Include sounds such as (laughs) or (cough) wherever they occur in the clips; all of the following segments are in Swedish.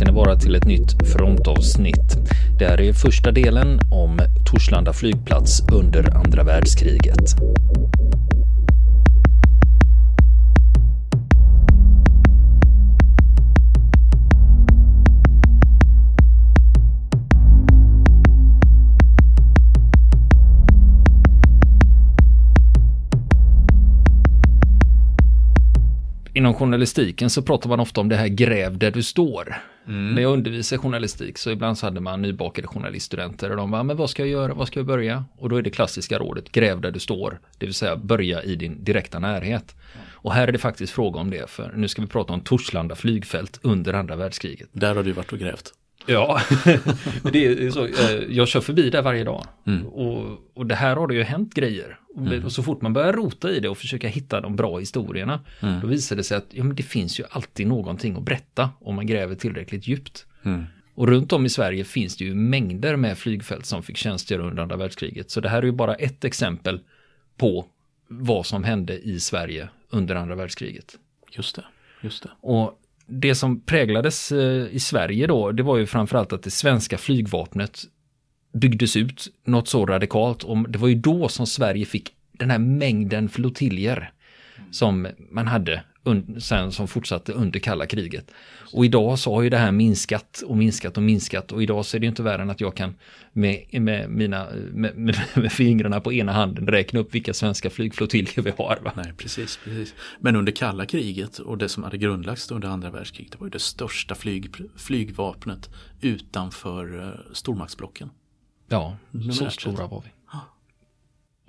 ska ni vara till ett nytt frontavsnitt. Det här är första delen om Torslanda flygplats under andra världskriget. inom journalistiken så pratar man ofta om det här gräv där du står. Mm. När jag undervisar journalistik så ibland så hade man nybakade journaliststudenter och de bara, men vad ska jag göra, vad ska jag börja? Och då är det klassiska rådet, gräv där du står, det vill säga börja i din direkta närhet. Och här är det faktiskt fråga om det, för nu ska vi prata om Torslanda flygfält under andra världskriget. Där har du varit och grävt. Ja, (laughs) det är så, eh, jag kör förbi där varje dag. Mm. Och, och det här har det ju hänt grejer. Mm. Och så fort man börjar rota i det och försöka hitta de bra historierna, mm. då visar det sig att ja, men det finns ju alltid någonting att berätta om man gräver tillräckligt djupt. Mm. Och runt om i Sverige finns det ju mängder med flygfält som fick tjänstgöra under andra världskriget. Så det här är ju bara ett exempel på vad som hände i Sverige under andra världskriget. Just det, just det. Och det som präglades eh, i Sverige då, det var ju framförallt att det svenska flygvapnet byggdes ut något så radikalt. Och det var ju då som Sverige fick den här mängden flottiljer som man hade sen som fortsatte under kalla kriget. Och idag så har ju det här minskat och minskat och minskat och idag så är det inte värre än att jag kan med, med mina med, med, med fingrarna på ena handen räkna upp vilka svenska flygflottiljer vi har. Va? Nej, precis, precis. Men under kalla kriget och det som hade grundlagts under andra världskriget det var ju det största flyg, flygvapnet utanför uh, stormaktsblocken. Ja, så stora var vi.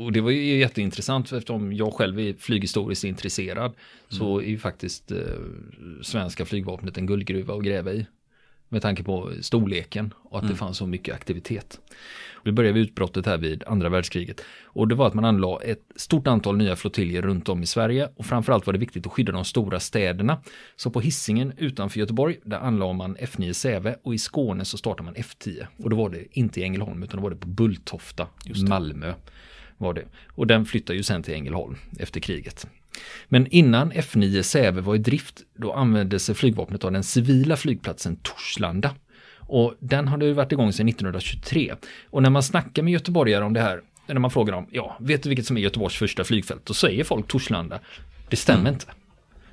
Och det var ju jätteintressant eftersom jag själv är flyghistoriskt intresserad mm. så är ju faktiskt eh, svenska flygvapnet en guldgruva att gräva i. Med tanke på storleken och att mm. det fanns så mycket aktivitet. Vi började vid utbrottet här vid andra världskriget. Och det var att man anlade ett stort antal nya flottiljer runt om i Sverige. Och framförallt var det viktigt att skydda de stora städerna. Så på hissingen utanför Göteborg, där anlade man F9 Säve. Och i Skåne så startade man F10. Och då var det inte i Ängelholm utan då var det på Bulltofta, Malmö var det. Och den flyttade ju sen till Ängelholm efter kriget. Men innan F9 Säve var i drift, då använde sig flygvapnet av den civila flygplatsen Torslanda. Och den hade ju varit igång sedan 1923. Och när man snackar med göteborgare om det här, när man frågar dem, ja, vet du vilket som är Göteborgs första flygfält? Då säger folk Torslanda. Det stämmer mm. inte.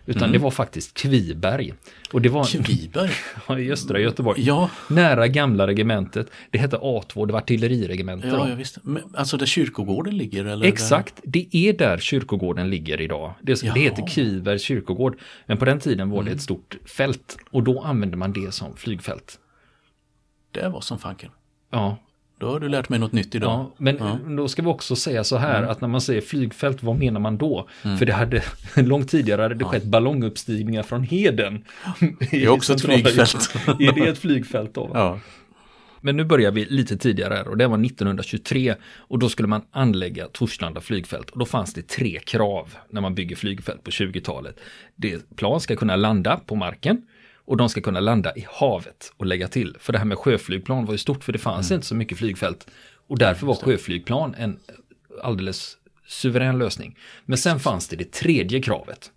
Utan mm. det var faktiskt Kviberg. Och det var Kviberg? (laughs) i östra Göteborg. Ja. Nära gamla regementet. Det hette A2, det var artilleriregementet. Ja. Men, alltså där kyrkogården ligger? Eller Exakt, där? det är där kyrkogården ligger idag. Det, det heter Kvibergs kyrkogård. Men på den tiden var det ett mm. stort fält. Och då använde man det som flygfält. Det var som fanken. Ja, då har du lärt mig något nytt idag. Ja, men ja. då ska vi också säga så här mm. att när man säger flygfält, vad menar man då? Mm. För det hade (laughs) långt tidigare hade det skett ballonguppstigningar från Heden. Det är (laughs) också ett flygfält. (laughs) är det ett flygfält då? Ja. Men nu börjar vi lite tidigare här och det var 1923 och då skulle man anlägga Torslanda flygfält och då fanns det tre krav när man bygger flygfält på 20-talet. Det plan ska kunna landa på marken, och de ska kunna landa i havet och lägga till. För det här med sjöflygplan var ju stort för det fanns mm. inte så mycket flygfält. Och därför var sjöflygplan en alldeles suverän lösning. Men sen fanns det det tredje kravet.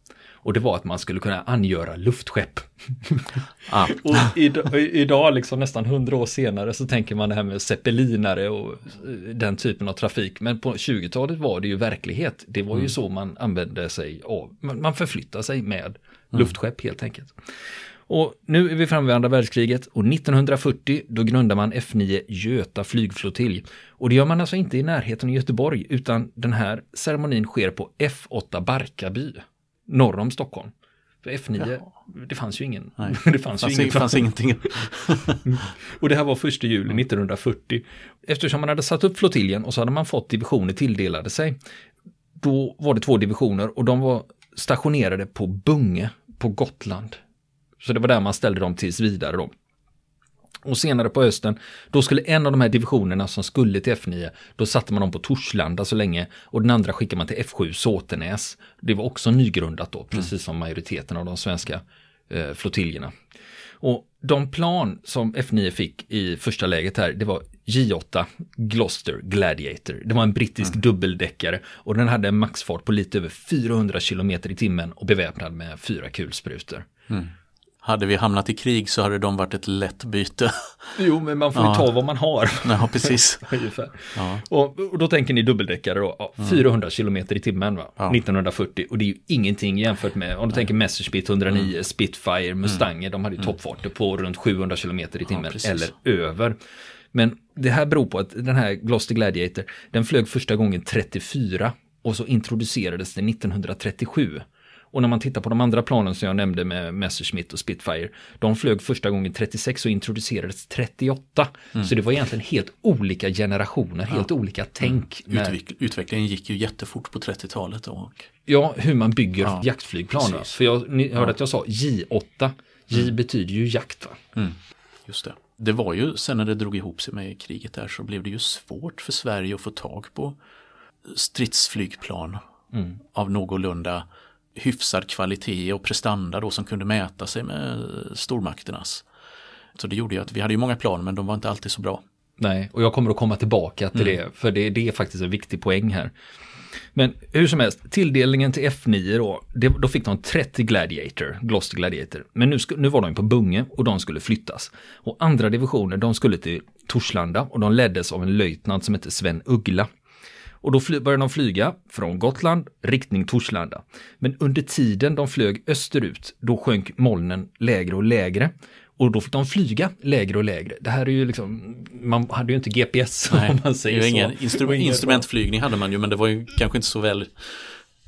Och det var att man skulle kunna angöra luftskepp. (laughs) Ah. och idag, idag, liksom nästan hundra år senare, så tänker man det här med zeppelinare och eh, den typen av trafik. Men på 20-talet var det ju verklighet. Det var ju mm. så man använde sig av, man förflyttade sig med mm. luftskepp helt enkelt. Och nu är vi framme vid andra världskriget och 1940 då grundar man F9 Göta flygflottilj. Och det gör man alltså inte i närheten av Göteborg utan den här ceremonin sker på F8 Barkarby norr om Stockholm. För F9, ja. det fanns ju ingen. Nej. (laughs) det fanns, fanns, ju ingen fanns ingenting. (laughs) och det här var första juli 1940. Eftersom man hade satt upp flottiljen och så hade man fått divisioner tilldelade sig. Då var det två divisioner och de var stationerade på Bunge på Gotland. Så det var där man ställde dem tills vidare då. Och senare på hösten, då skulle en av de här divisionerna som skulle till F9, då satte man dem på Torslanda så länge och den andra skickade man till F7 Såtenäs. Det var också nygrundat då, mm. precis som majoriteten av de svenska eh, flottiljerna. Och de plan som F9 fick i första läget här, det var J8 Gloucester Gladiator. Det var en brittisk mm. dubbeldäckare och den hade en maxfart på lite över 400 km i timmen och beväpnad med fyra kulsprutor. Mm. Hade vi hamnat i krig så hade de varit ett lätt byte. (laughs) Jo, men man får ju Ja. ta vad man har. Ja, precis. (laughs) Ja. Och, och då tänker ni dubbeldäckare då, ja, 400 km i timmen va? Ja. 1940 och det är ju ingenting jämfört med, om du tänker Messerschmitt 109, Mm. Spitfire, Mustanger, de hade ju toppfarter på runt 700 km i timmen eller över. Men det här beror på att den här Gloster Gladiator, den flög första gången 34 och så introducerades den 1937. Och när man tittar på de andra planen som jag nämnde med Messerschmitt och Spitfire, de flög första gången 36 och introducerades 38. Mm. Så det var egentligen helt olika generationer, helt olika tänk. När, Utveck, utvecklingen gick ju jättefort på 30-talet. Och, ja, hur man bygger Ja, jaktflygplan. precis. För jag, ni hörde att jag sa J8. J betyder ju jakt. Va? just det. Det var ju, sen när det drog ihop sig med kriget där så blev det ju svårt för Sverige att få tag på stridsflygplan av någorlunda hyfsad kvalitet och prestanda då som kunde mäta sig med stormakternas. Så det gjorde ju att vi hade ju många plan men de var inte alltid så bra. Nej, och jag kommer att komma tillbaka till det, för det, det är faktiskt en viktig poäng här. Men hur som helst, tilldelningen till F9 då, det, då fick de 30 Gladiator, Gloster Gladiator. Men nu, nu var de på Bunge och de skulle flyttas. Och andra divisioner, de skulle till Torslanda och de leddes av en löjtnant som hette Sven Uggla. Och då började de flyga från Gotland, riktning Torslanda. Men under tiden de flög österut, då sjönk molnen lägre och lägre. Och då fick de flyga lägre och lägre. Det här är ju liksom, man hade ju inte GPS om man säger så. ingen instru- instrumentflygning hade man ju men det var ju kanske inte så väl,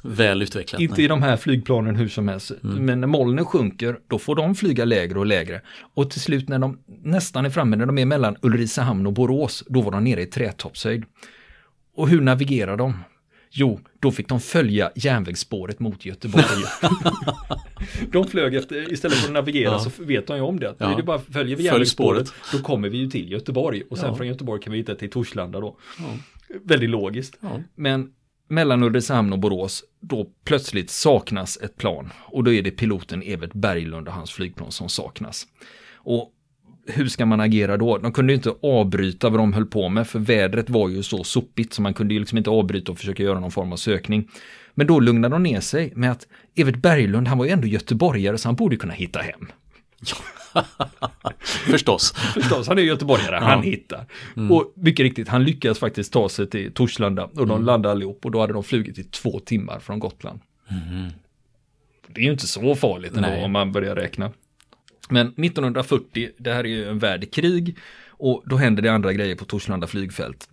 väl utvecklat. Inte i de här flygplanen hur som helst. Men när molnen sjunker, då får de flyga lägre och lägre. Och till slut när de nästan är framme, när de är mellan Ulricehamn och Borås, då var de nere i trätoppshöjd. Och hur navigerar de? Jo, då fick de följa järnvägsspåret mot Göteborg. (laughs) de flög efter, istället för att navigera Ja. så vet de ju om det. Ja. det är bara följer vi Följ järnvägsspåret, spåret. då kommer vi ju till Göteborg. Och sen Ja. från Göteborg kan vi hitta till Torslanda då. Ja. Väldigt logiskt. Men mellan Ulricehamn och Borås, då plötsligt saknas ett plan. Och då är det piloten Evert Berglund och hans flygplan som saknas. Och hur ska man agera då? De kunde ju inte avbryta vad de höll på med, för vädret var ju så sopigt så man kunde ju liksom inte avbryta och försöka göra någon form av sökning. Men då lugnade de ner sig med att Evert Berglund, han var ju ändå göteborgare så han borde kunna hitta hem. (laughs) Förstås. Förstås, han är göteborgare, han hittar. Och mycket riktigt, han lyckas faktiskt ta sig till Torslanda och de landade allihop och då hade de flugit i två timmar från Gotland. Det är ju inte så farligt ändå Nej. om man börjar räkna. Men 1940, det här är ju en värld i krig och då händer det andra grejer på Torslanda flygfält.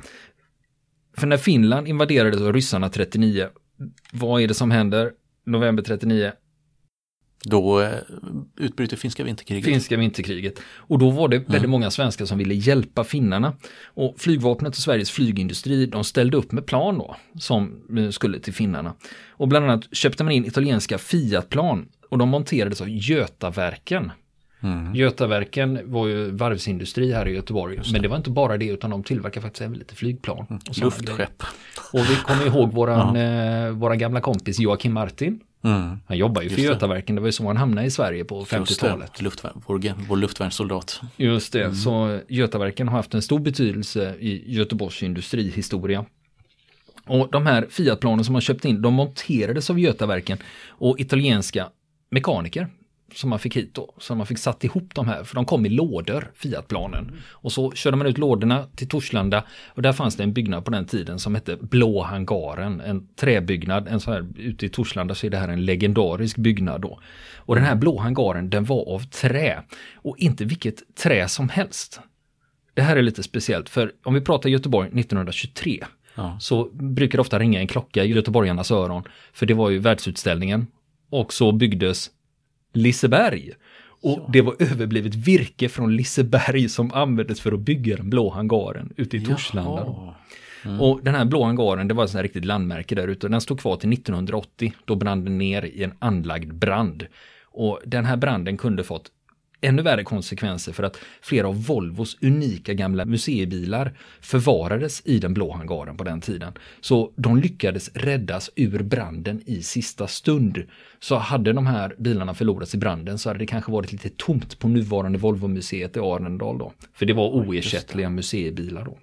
För när Finland invaderades av ryssarna 39, vad är det som händer? November 39, Då eh, utbryter finska vinterkriget. finska vinterkriget. Och då var det väldigt många svenskar som ville hjälpa finnarna. Och flygvapnet och Sveriges flygindustri, de ställde upp med plan då, som skulle till finnarna. Och bland annat köpte man in italienska Fiat-plan och de monterades av Götaverken. Mm. Götaverken var ju varvsindustri här i Göteborg, men det var inte bara det utan de tillverkar faktiskt även lite flygplan. Och. Luftskepp. Och vi kommer ihåg våran, eh, våran gamla kompis Joakim Martin. Mm. Han jobbar ju för Just det. Götaverken, det var ju så han hamnade i Sverige på Just det. 50-talet. Luftvärn, vår, vår luftvärnssoldat. Just det, Mm. så Götaverken har haft en stor betydelse i Göteborgs industrihistoria. Och de här Fiat-planen som man köpt in, de monterades av Götaverken och italienska mekaniker som man fick hit då. Så man fick satt ihop de här, för de kom i lådor, Fiat-planen. Och så körde man ut lådorna till Torslanda och där fanns det en byggnad på den tiden som hette Blå hangaren, en träbyggnad. En så här, ute i Torslanda så är det här en legendarisk byggnad då. Och den här blå hangaren, den var av trä. Och inte vilket trä som helst. Det här är lite speciellt, för om vi pratar Göteborg 1923 Ja. så brukar det ofta ringa en klocka i göteborgarnas öron. För det var ju världsutställningen. Och så byggdes Liseberg. Och det var överblivet virke från Liseberg som användes för att bygga den blå hangaren ute i Torslanda. Jaha. Och den här blå hangaren, det var ett riktigt landmärke där ute. Den stod kvar till 1980. Då brann den ner i en anlagd brand. Och den här branden kunde fått ännu värre konsekvenser för att flera av Volvos unika gamla museibilar förvarades i den blå hangaren på den tiden. Så de lyckades räddas ur branden i sista stund. Så hade de här bilarna förlorats i branden så hade det kanske varit lite tomt på nuvarande Volvo-museet i Arendal då. För det var oersättliga museibilar då.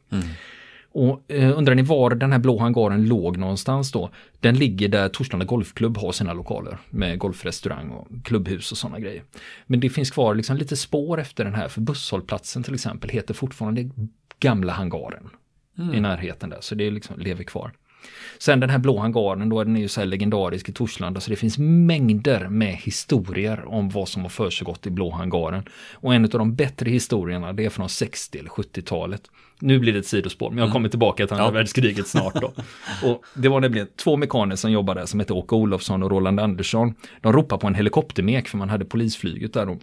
Och eh, undrar ni var den här blå hangaren låg någonstans då? Den ligger där Torslanda Golfklubb har sina lokaler med golfrestaurang och klubbhus och sådana grejer. Men det finns kvar liksom lite spår efter den här, för busshållplatsen till exempel heter fortfarande gamla hangaren mm. i närheten där, så det liksom lever kvar. Sen den här blå hangaren, då är den ju så här legendarisk i Torslanda, så det finns mängder med historier om vad som har försiggått i blå hangaren. Och en av de bättre historierna, det är från 60 eller 70-talet. Nu blir det ett sidospår, men jag mm. kommer tillbaka till andra ja. världskriget snart då. (laughs) Och det var nämligen två mekaner som jobbade som hette Åke Olofsson och Roland Andersson. De ropade på en helikoptermek, för man hade polisflyget där då.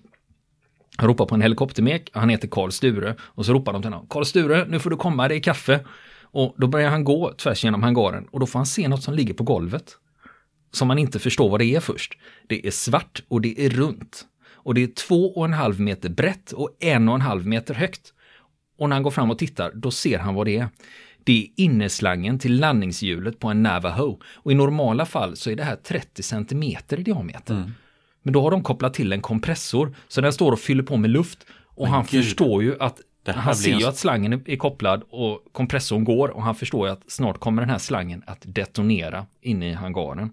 Han ropar på en helikoptermek, han heter Karl Sture och så ropar de till honom, Karl Sture, nu får du komma, det är kaffe. Och då börjar han gå tvärs genom hangaren och då får han se något som ligger på golvet. Som man inte förstår vad det är först. Det är svart och det är runt. Och det är två och en halv meter brett och en och en halv meter högt. Och när han går fram och tittar, då ser han vad det är. Det är inneslangen till landningshjulet på en Navajo. Och i normala fall så är det här 30 centimeter i diameter. Mm. Men då har de kopplat till en kompressor, så den står och fyller på med luft. Och Men han Gud. förstår ju att han ser ju att slangen är kopplad och kompressorn går och han förstår ju att snart kommer den här slangen att detonera inne i hangaren.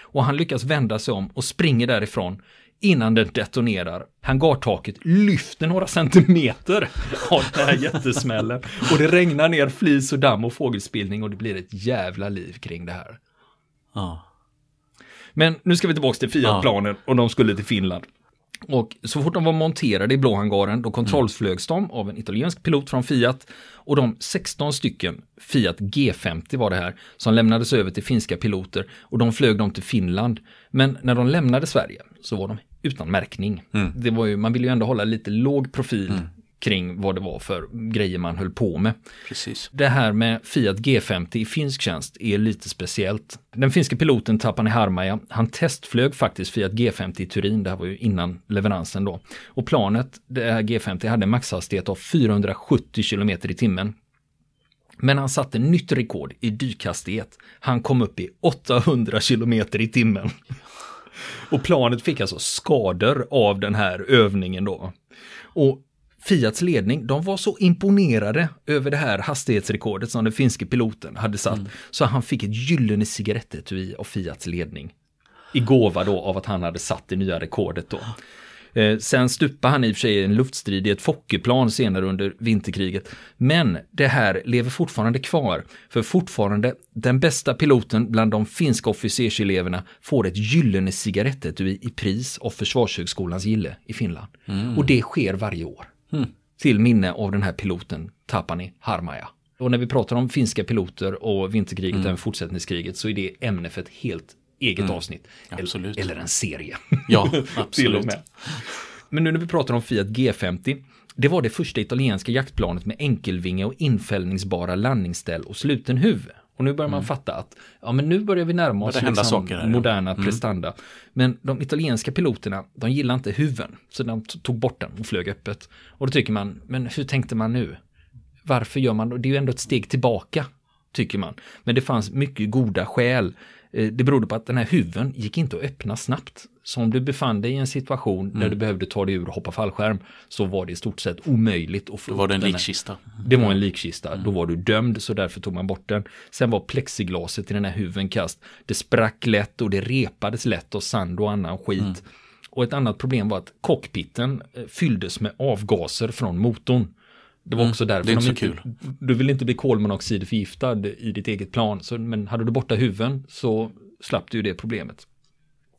Och han lyckas vända sig om och springer därifrån innan den detonerar. Hangartaket lyfter några centimeter av den här jättesmällen. Och det regnar ner flis och damm och fågelspillning och det blir ett jävla liv kring det här. Ja. Men nu ska vi tillbaka till Fiat-planen och de skulle till Finland. Och så fort de var monterade i blåhangaren då kontrollflögs de av en italiensk pilot från Fiat och de 16 stycken Fiat G50 var det här som lämnades över till finska piloter och de flög dem till Finland. Men när de lämnade Sverige så var de utan märkning. Mm. Det var ju, man ville ju ändå hålla lite låg profil mm kring vad det var för grejer man höll på med. Precis. Det här med Fiat G50 i finsk tjänst är lite speciellt. Den finska piloten Tapani Harmaja, han testflög faktiskt Fiat G50 i Turin, det här var ju innan leveransen då. Och planet, det här G50, hade en maxhastighet av 470 km i timmen. Men han satte nytt rekord i dykhastighet. Han kom upp i 800 km i timmen. Och planet fick alltså skador av den här övningen då. Och Fiats ledning, de var så imponerade över det här hastighetsrekordet som den finske piloten hade satt. Mm. Så han fick ett gyllene cigarettetui av Fiats ledning. I gåva då av att han hade satt det nya rekordet då. Eh, sen stupade han i och för sig i en luftstrid i ett Fokkerplan senare under vinterkriget. Men det här lever fortfarande kvar. För fortfarande den bästa piloten bland de finska officerseleverna får ett gyllene cigarettetui i pris av Försvarshögskolans gille i Finland. Mm. Och det sker varje år. Mm. Till minne av den här piloten Tapani Harmaja. Och när vi pratar om finska piloter och vinterkriget, mm. även fortsättningskriget, så är det ämne för ett helt eget mm. avsnitt. Absolut. Eller en serie. Ja, (laughs) absolut. Men nu när vi pratar om Fiat G50, det var det första italienska jaktplanet med enkelvinge och infällningsbara landningsställ och sluten huv. Och nu börjar man mm. fatta att ja, men nu börjar vi närma oss liksom här, moderna ja. mm. prestanda. Men de italienska piloterna, de gillar inte huven. Så de tog bort den och flög öppet. Och då tycker man, men hur tänkte man nu? Varför gör man, det är ju ändå ett steg tillbaka, tycker man. Men det fanns mycket goda skäl det berodde på att den här huven gick inte att öppna snabbt. Så om du befann dig i en situation mm. där du behövde ta dig ur och hoppa fallskärm så var det i stort sett omöjligt att få Då var det en likkista. Det var en likkista. Mm. Då var du dömd så därför tog man bort den. Sen var plexiglaset i den här huven kast. Det sprack lätt och det repades lätt av sand och annan skit. Mm. Och ett annat problem var att cockpiten eh, fylldes med avgaser från motorn. Det var mm, också därför det är inte inte, kul. Du vill inte bli kolmonoxidförgiftad i ditt eget plan, så, men hade du borta huven så slapp du ju det problemet.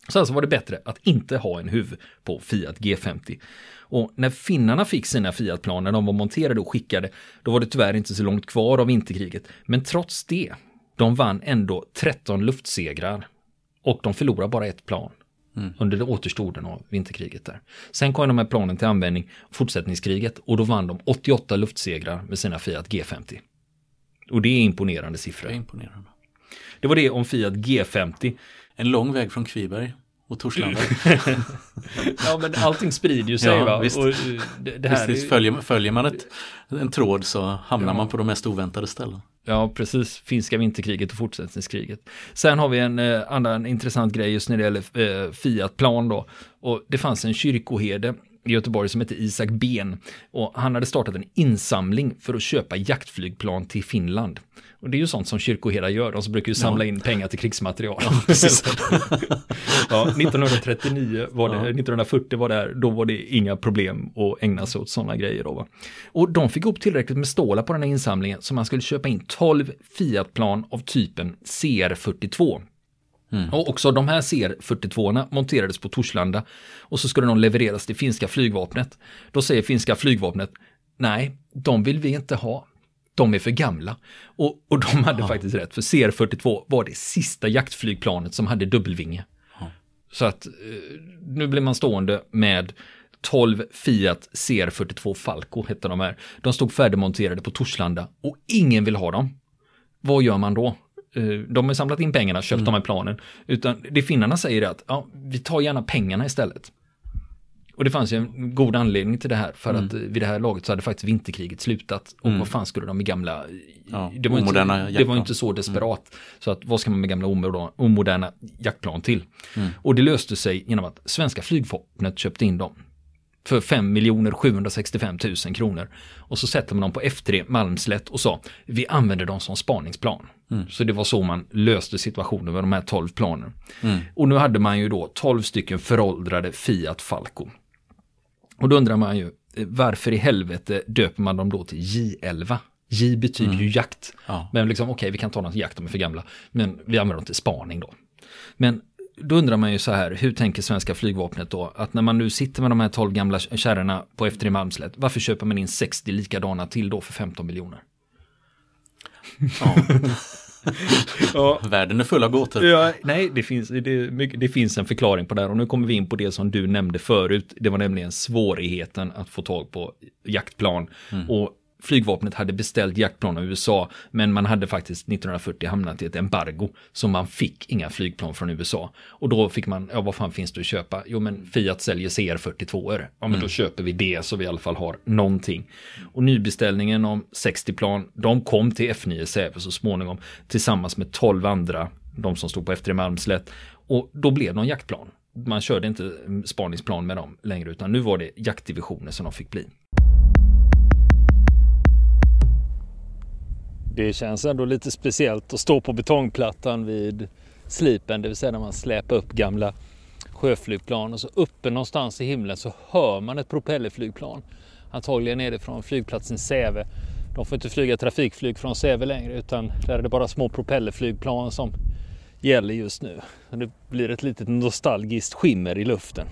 Så alltså var det bättre att inte ha en huv på Fiat G50. Och när finnarna fick sina Fiat-plan, när de var monterade och skickade, då var det tyvärr inte så långt kvar av vinterkriget. Men trots det, de vann ändå 13 luftsegrar. Och de förlorade bara ett plan. Mm. Under återstoden av vinterkriget där. Sen kom de här planen till användning fortsättningskriget och då vann de 88 luftsegrar med sina Fiat G50. Och det är imponerande siffror. Det, är imponerande. det var det om Fiat G50. En lång väg från Kviberg och Torslanda. (laughs) ja men allting sprider ju sig ja, va. Visst. Och eh, det, det här visst, är... följer, följer man ett, en tråd så hamnar ja. man på de mest oväntade ställen. Ja, precis. Finska vinterkriget och fortsättningskriget. Sen har vi en eh, annan intressant grej just när det gäller eh, Fiat-plan då. Och det fanns en kyrkoherde i Göteborg som hette Isak Ben. Och han hade startat en insamling för att köpa jaktflygplan till Finland. Och det är ju sånt som kyrkoherdar gör, de brukar ju samla in pengar till krigsmaterial. Ja, (laughs) (laughs) ja, 1939 var det, ja. 1940 var det här, då var det inga problem att ägna sig åt sådana grejer. Då, va? Och de fick upp tillräckligt med stålar på den här insamlingen så man skulle köpa in 12 Fiat-plan av typen CR42. Mm. Och också de här CR42 monterades på Torslanda och så skulle de levereras till finska flygvapnet. Då säger finska flygvapnet, nej, de vill vi inte ha. De är för gamla. Och, och de hade ja. faktiskt rätt, för CR42 var det sista jaktflygplanet som hade dubbelvinge. Ja. Så att eh, nu blir man stående med 12 Fiat CR42 Falco hette de här. De stod färdigmonterade på Torslanda och ingen vill ha dem. Vad gör man då? Eh, de har samlat in pengarna, köpt mm. de här planen. Utan det finnarna säger är att ja, vi tar gärna pengarna istället. Och det fanns ju en god anledning till det här för mm. att vid det här laget så hade faktiskt vinterkriget slutat. Och mm. vad fan skulle de med gamla... Ja, det, var inte, det var inte så desperat. Mm. Så att vad ska man med gamla omoderna jaktplan till? Mm. Och det löste sig genom att svenska flygvapnet köpte in dem för 5 765 000 kronor. Och så sätter man dem på F3 Malmslätt och sa vi använder dem som spaningsplan. Mm. Så det var så man löste situationen med de här 12 planen. Mm. Och nu hade man ju då 12 stycken föråldrade Fiat Falco. Och då undrar man ju varför i helvete döper man dem då till J11? J betyder mm. ju jakt. Ja. Men liksom okej, okay, vi kan ta dem till jakt, de är för gamla. Men vi använder dem till spaning då. Men då undrar man ju så här, hur tänker svenska flygvapnet då? Att när man nu sitter med de här 12 gamla kärrorna på F3 Malmslätt, varför köper man in 60 likadana till då för 15 miljoner? Ja. (laughs) ja. Världen är full av gåtor. Ja, nej, det finns, det, det, finns en förklaring på det här och nu kommer vi in på det som du nämnde förut. Det var nämligen svårigheten att få tag på jaktplan. Mm. Och flygvapnet hade beställt jaktplan av USA, men man hade faktiskt 1940 hamnat i ett embargo, så man fick inga flygplan från USA. Och då fick man, ja vad fan finns det att köpa? Jo men Fiat säljer CR42, ja men mm. då köper vi det så vi i alla fall har någonting. Och nybeställningen om 60 plan, de kom till F9 Säve så småningom, tillsammans med 12 andra, de som stod på F3 Malmslätt. Och då blev de jaktplan. Man körde inte spaningsplan med dem längre, utan nu var det jaktdivisioner som de fick bli. Det känns ändå lite speciellt att stå på betongplattan vid slipen, det vill säga när man släpar upp gamla sjöflygplan och så uppe någonstans i himlen så hör man ett propellerflygplan. Antagligen är det från flygplatsen Säve. De får inte flyga trafikflyg från Säve längre utan där är det bara små propellerflygplan som gäller just nu. Det blir ett litet nostalgiskt skimmer i luften.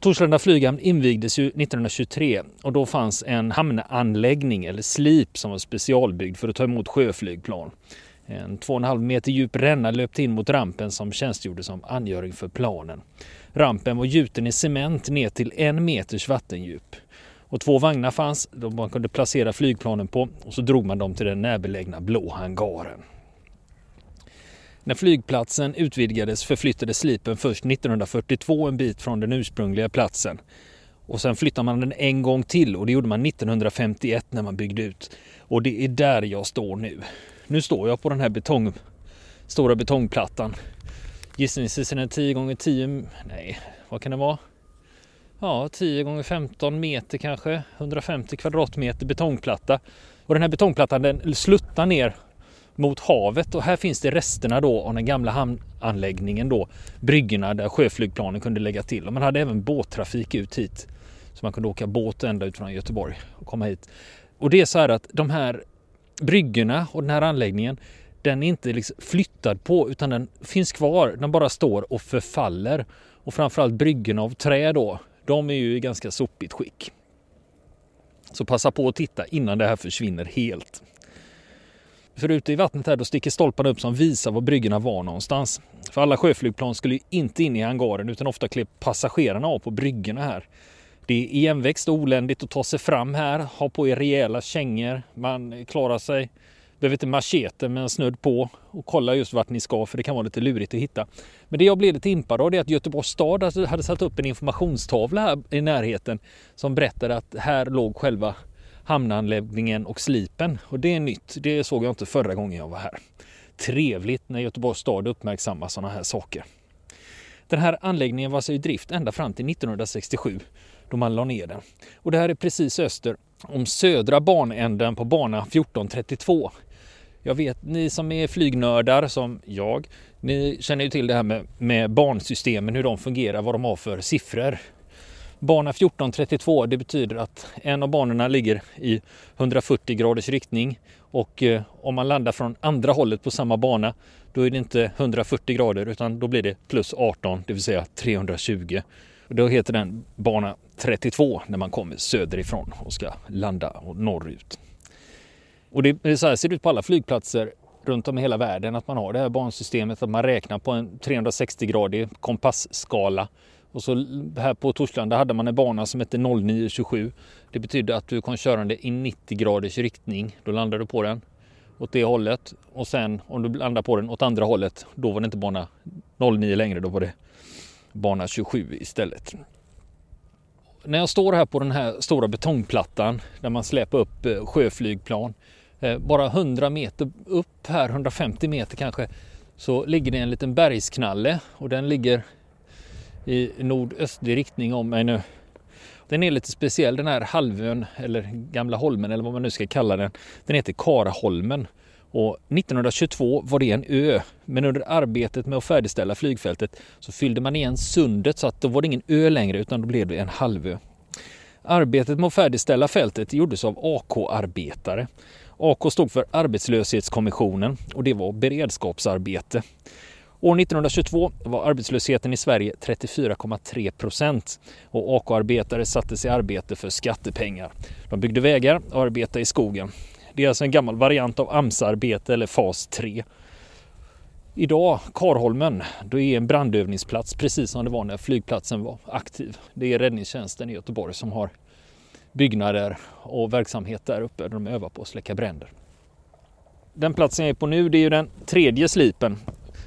Torslanda flyghamn invigdes ju 1923 och då fanns en hamnanläggning eller slip som var specialbyggd för att ta emot sjöflygplan. En 2,5 meter djup ränna löpte in mot rampen som tjänstgjorde som angöring för planen. Rampen var gjuten i cement ner till en meters vattendjup. Och två vagnar fanns som man kunde placera flygplanen på och så drog man dem till den närbelägna blå hangaren. När flygplatsen utvidgades förflyttades slipen först 1942 en bit från den ursprungliga platsen. Och sen flyttade man den en gång till och det gjorde man 1951 när man byggde ut. Och det är där jag står nu. Nu står jag på den här betong, stora betongplattan. Gissningsvis är den 10 gånger 10, nej, vad kan det vara? Ja, 10 gånger 15 meter kanske, 150 kvadratmeter betongplatta. Och den här betongplattan den sluttar ner mot havet och här finns det resterna då av den gamla hamnanläggningen då. Bryggorna där sjöflygplanen kunde lägga till och man hade även båttrafik ut hit. Så man kunde åka båt ända ut från Göteborg och komma hit. Och det är så här att de här bryggorna och den här anläggningen den är inte liksom flyttad på utan den finns kvar. Den bara står och förfaller. Och framförallt bryggorna av trä då. De är ju i ganska sopigt skick. Så passa på att titta innan det här försvinner helt. För ute i vattnet här då sticker stolparna upp som visar var bryggorna var någonstans. För alla sjöflygplan skulle ju inte in i hangaren utan ofta klev passagerarna av på bryggorna här. Det är igenväxt och oländigt att ta sig fram här, ha på er rejäla kängor. Man klarar sig, behöver inte machete men snudd på och kolla just vart ni ska för det kan vara lite lurigt att hitta. Men det jag blev lite impad av är att Göteborgs stad alltså hade satt upp en informationstavla här i närheten som berättade att här låg själva hamnanläggningen och slipen. Och det är nytt. Det såg jag inte förra gången jag var här. Trevligt när Göteborgs stad uppmärksammar sådana här saker. Den här anläggningen var i drift ända fram till 1967 då man la ner den. Och det här är precis öster om södra banänden på bana 1432. Jag vet, ni som är flygnördar som jag, ni känner ju till det här med, med bansystemen, hur de fungerar, vad de har för siffror. Bana 1432, det betyder att en av banorna ligger i 140 graders riktning och eh, om man landar från andra hållet på samma bana, då är det inte 140 grader utan då blir det plus 18, det vill säga 320. Och då heter den bana 32 när man kommer söderifrån och ska landa norrut. Och det är så här ser det ut på alla flygplatser runt om i hela världen att man har det här bansystemet att man räknar på en 360-gradig kompassskala. Och så här på Torslanda hade man en bana som hette 0927. Det betydde att du kom körande i 90 graders riktning. Då landade du på den åt det hållet och sen om du landar på den åt andra hållet, då var det inte bana 09 längre, då var det bana 27 istället. När jag står här på den här stora betongplattan där man släpar upp eh, sjöflygplan, eh, bara 100 meter upp här, 150 meter kanske, så ligger det en liten bergsknalle och den ligger i nordöstlig riktning om mig nu. Den är lite speciell den här halvön eller gamla holmen eller vad man nu ska kalla den. Den heter Karaholmen och 1922 var det en ö, men under arbetet med att färdigställa flygfältet så fyllde man igen sundet så att då var det ingen ö längre utan då blev det en halvö. Arbetet med att färdigställa fältet gjordes av AK-arbetare. AK stod för Arbetslöshetskommissionen och det var beredskapsarbete. År 1922 var arbetslösheten i Sverige 34,3 procent och AK-arbetare sattes i arbete för skattepengar. De byggde vägar och arbetade i skogen. Det är alltså en gammal variant av AMS-arbete eller fas 3. Idag, Karholmen, då är en brandövningsplats precis som det var när flygplatsen var aktiv. Det är räddningstjänsten i Göteborg som har byggnader och verksamhet där uppe där de övar på att släcka bränder. Den platsen jag är på nu det är ju den tredje slipen.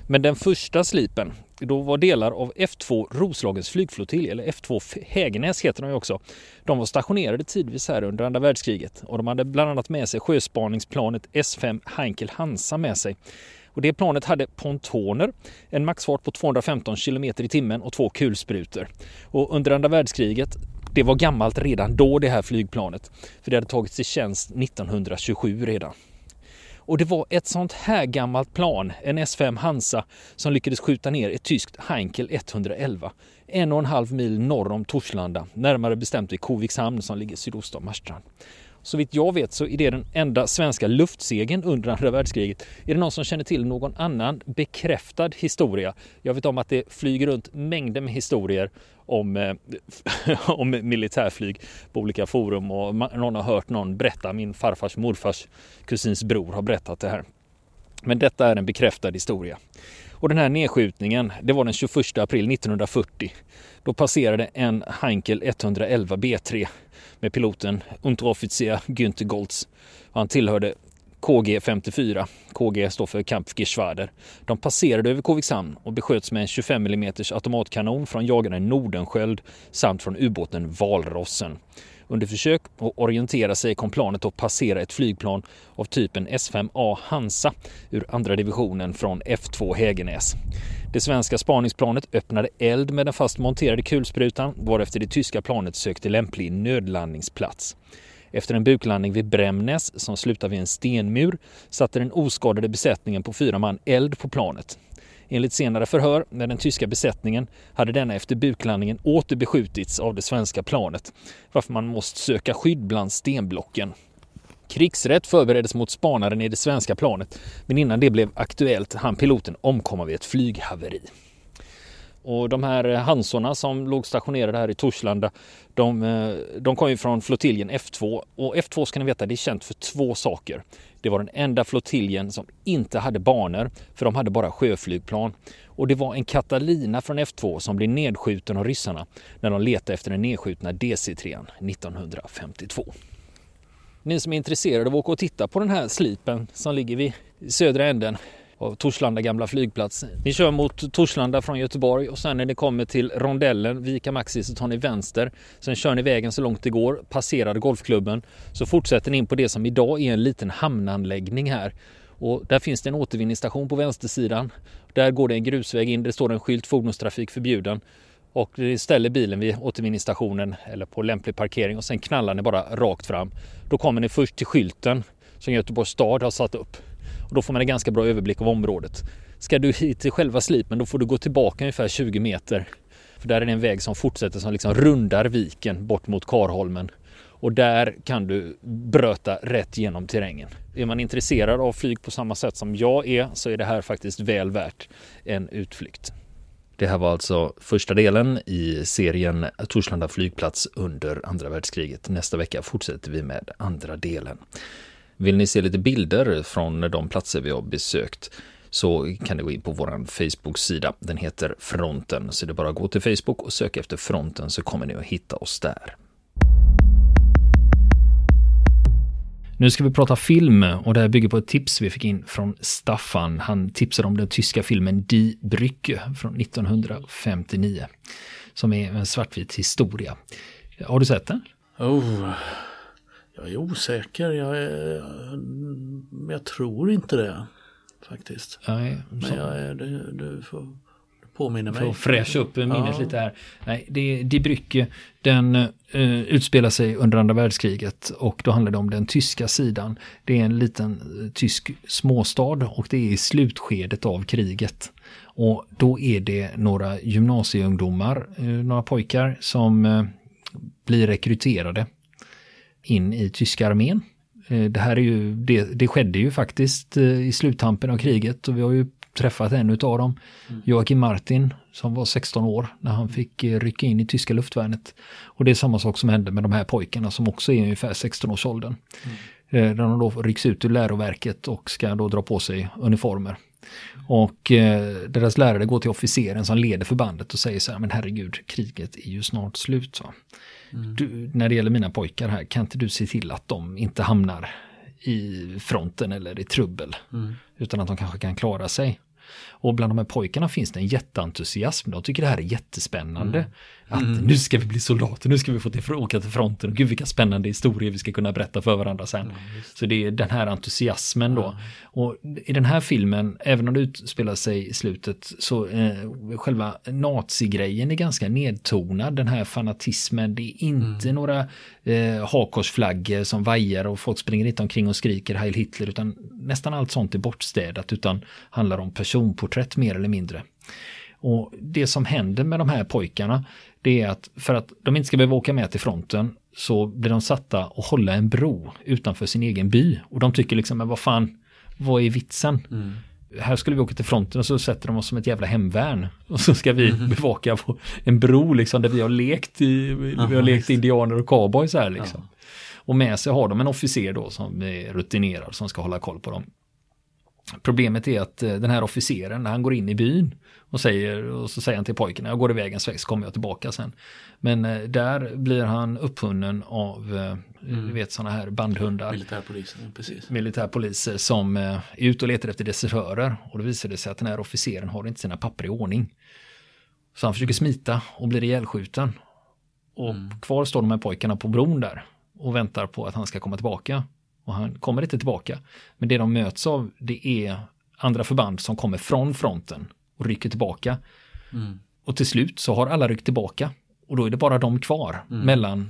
Men den första slipen, då var delar av F2 Roslagens flygflottilj, eller F2 Hägernäs heter de ju också. De var stationerade tidvis här under andra världskriget och de hade bland annat med sig sjöspaningsplanet S5 Heinkel Hansa med sig. Och det planet hade pontoner, en maxfart på 215 km i timmen och två kulsprutor. Och under andra världskriget det var gammalt redan då det här flygplanet, för det hade tagits i tjänst 1927 redan. Och det var ett sånt här gammalt plan, en S5 Hansa, som lyckades skjuta ner ett tyskt Heinkel 111 en och en halv mil norr om Torslanda, närmare bestämt vid Kovikshamn som ligger sydost om Marstrand. Så vitt jag vet så är det den enda svenska luftsegen under andra världskriget. Är det någon som känner till någon annan bekräftad historia? Jag vet om att det flyger runt mängder med historier om, eh, (laughs) om militärflyg på olika forum och någon har hört någon berätta, min farfars morfars kusins bror har berättat det här. Men detta är en bekräftad historia. Och den här nedskjutningen, det var den 21 april 1940. Då passerade en Heinkel 111 B3 med piloten Unteroffizier Günther Goltz. Han tillhörde KG 54. KG står för Kampfgeschwader. De passerade över Kovikshamn och besköts med en 25 mm automatkanon från jagaren Nordenskjöld samt från ubåten Valrossen. Under försök att orientera sig kom planet att passera ett flygplan av typen S5A Hansa ur andra divisionen från F2 Hägernäs. Det svenska spaningsplanet öppnade eld med den fast monterade kulsprutan varefter det tyska planet sökte lämplig nödlandningsplats. Efter en buklandning vid Brämnäs som slutade vid en stenmur satte den oskadade besättningen på fyra man eld på planet. Enligt senare förhör med den tyska besättningen hade denna efter buklandningen åter beskjutits av det svenska planet, varför man måste söka skydd bland stenblocken. Krigsrätt förbereddes mot spanaren i det svenska planet, men innan det blev aktuellt hann piloten omkomma vid ett flyghaveri. Och de här eh, Hansorna som låg stationerade här i Torslanda, de, eh, de kom ju från flottiljen F2 och F2 ska ni veta, det är känt för två saker. Det var den enda flottiljen som inte hade banor, för de hade bara sjöflygplan. Och det var en Catalina från F2 som blev nedskjuten av ryssarna när de letade efter den nedskjutna DC-3 1952. Ni som är intresserade av att åka och titta på den här slipen som ligger vid södra änden av Torslanda gamla flygplats. Ni kör mot Torslanda från Göteborg och sen när ni kommer till rondellen Vika Maxi så tar ni vänster. Sen kör ni vägen så långt det går, passerar golfklubben, så fortsätter ni in på det som idag är en liten hamnanläggning här. Och där finns det en återvinningsstation på vänstersidan. Där går det en grusväg in, det står en skylt fordonstrafik förbjuden. Och ni ställer bilen vid återvinningsstationen eller på lämplig parkering och sen knallar ni bara rakt fram. Då kommer ni först till skylten som Göteborgs stad har satt upp. Och då får man en ganska bra överblick av området. Ska du hit till själva slipen då får du gå tillbaka ungefär 20 meter. För där är det en väg som fortsätter som liksom rundar viken bort mot Karholmen. Och där kan du bröta rätt genom terrängen. Är man intresserad av flyg på samma sätt som jag är så är det här faktiskt väl värt en utflykt. Det här var alltså första delen i serien Torslanda flygplats under andra världskriget. Nästa vecka fortsätter vi med andra delen. Vill ni se lite bilder från de platser vi har besökt så kan ni gå in på vår Facebook-sida. Den heter Fronten, så det är bara att gå till Facebook och söka efter Fronten så kommer ni att hitta oss där. Nu ska vi prata film och det här bygger på ett tips vi fick in från Staffan. Han tipsade om den tyska filmen Die Brücke från 1959 som är en svartvit historia. Har du sett den? Oh, jag är osäker. Jag, är, jag tror inte det faktiskt. Nej, Men jag är, du, du får påminna mig. För att fräscha upp minnet ja. lite här. Nej, det, Die Brücke, den uh, utspelar sig under andra världskriget och då handlar det om den tyska sidan. Det är en liten uh, tysk småstad och det är i slutskedet av kriget. Och då är det några gymnasieungdomar, uh, några pojkar som blir rekryterade in i tyska armén. Det här är ju, det, det skedde ju faktiskt i sluttampen av kriget och vi har ju träffat en av dem, mm. Joakim Martin, som var 16 år när han fick eh, rycka in i tyska luftvärnet. Och det är samma sak som hände med de här pojkarna som också är ungefär 16-årsåldern. Mm. Eh, där de då rycks ut ur läroverket och ska då dra på sig uniformer. Och eh, deras lärare går till officeren som leder förbandet och säger så här, men herregud, kriget är ju snart slut. Va? Mm. Du, när det gäller mina pojkar här, kan inte du se till att de inte hamnar i fronten eller i trubbel. Mm. Utan att de kanske kan klara sig. Och bland de här pojkarna finns det en jätteentusiasm. De tycker det här är jättespännande. Mm. Att mm. nu ska vi bli soldater, nu ska vi få till, åka till fronten. Och gud vilka spännande historier vi ska kunna berätta för varandra sen. Mm, så det är den här entusiasmen då. Och i den här filmen, även om det utspelar sig i slutet, så eh, själva nazigrejen är ganska nedtonad. Den här fanatismen, det är inte mm. några eh, hakorsflaggor som vajar och folk springer inte omkring och skriker Heil Hitler, utan nästan allt sånt är bortstädat, utan handlar om personporträtt mer eller mindre. Och det som händer med de här pojkarna, det är att för att de inte ska behöva åka med till fronten så blir de satta och hålla en bro utanför sin egen by. Och de tycker liksom, men vad fan, vad är vitsen? Mm. Här skulle vi åka till fronten och så sätter de oss som ett jävla hemvärn. Och så ska vi mm. bevaka på en bro liksom där vi har lekt, i, Aha, vi har lekt indianer och cowboys här liksom. Ja. Och med sig har de en officer då som är rutinerad som ska hålla koll på dem. Problemet är att eh, den här officeren, när han går in i byn och, säger, och så säger han till pojken, jag går iväg en sväng så kommer jag tillbaka sen. Men eh, där blir han upphunnen av, eh, mm. du vet sådana här bandhundar. Militärpoliser, precis. Militärpoliser som är ute och letar efter desertörer. Och då visar det sig att den här officeren har inte sina papper i ordning. Så han försöker smita och blir ihjälskjuten. Och mm. kvar står de här pojkarna på bron där och väntar på att han ska komma tillbaka. Och han kommer inte tillbaka. Men det de möts av det är andra förband som kommer från fronten och rycker tillbaka. Mm. Och till slut så har alla ryckt tillbaka. Och då är det bara de kvar mm. mellan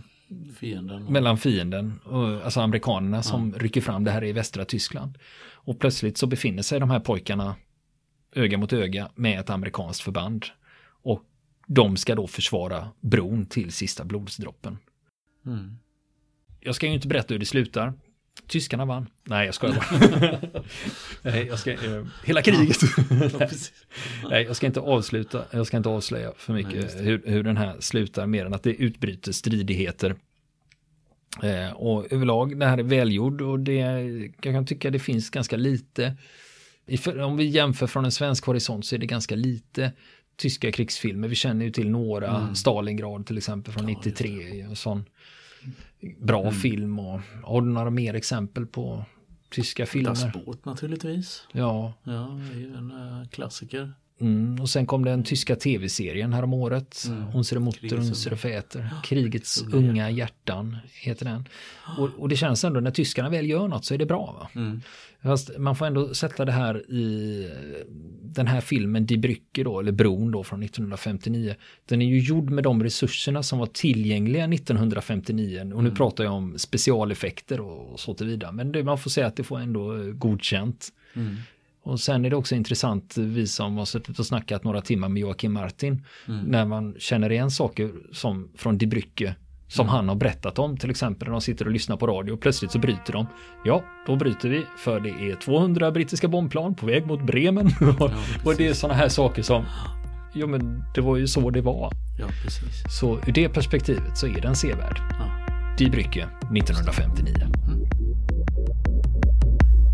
fienden. Mellan fienden, alltså amerikanerna som ja. rycker fram det här i västra Tyskland. Och plötsligt så befinner sig de här pojkarna öga mot öga med ett amerikanskt förband. Och de ska då försvara bron till sista blodsdroppen. Mm. Jag ska ju inte berätta hur det slutar. Tyskarna vann. Nej, jag skojar bara. (laughs) Nej, jag ska, eh, hela kriget. (laughs) Nej, jag ska inte avsluta, jag ska inte avslöja för mycket Nej, hur, hur den här slutar mer än att det utbryter stridigheter. Eh, och överlag, det här är välgjord och det, jag kan tycka det finns ganska lite. Om vi jämför från en svensk horisont så är det ganska lite tyska krigsfilmer. Vi känner ju till några, mm. Stalingrad till exempel från ja, 93. Och sån bra mm. film och har du några mer exempel på tyska filmer? Das Boot naturligtvis. Ja. Ja, det är ju en uh, klassiker. Mm, och sen kom den tyska tv-serien här om året. Mm. Unsere Mutter, Unsere Väter. Krigets unga, hjärtan heter den. Och, och, det känns ändå när tyskarna väl gör något så är det bra. Va? Mm. Fast man får ändå sätta det här i den här filmen Die Brücke då, eller Bron då från 1959. Den är ju gjord med de resurserna som var tillgängliga 1959. Och nu mm. pratar jag om specialeffekter och så tillvida. Men det, man får säga att det får ändå godkänt. Mm. Och sen är det också intressant, vi som har suttit och snackat några timmar med Joakim Martin, mm. när man känner igen saker som från Die Brücke som mm. han har berättat om, till exempel när de sitter och lyssnar på radio och plötsligt så bryter de. Ja, då bryter vi för det är 200 brittiska bombplan på väg mot Bremen. Ja, (laughs) och det är sådana här saker som, ja men det var ju så det var. Ja, precis. Så ur det perspektivet så är den sevärd. Ja. Die Brücke 1959. Mm.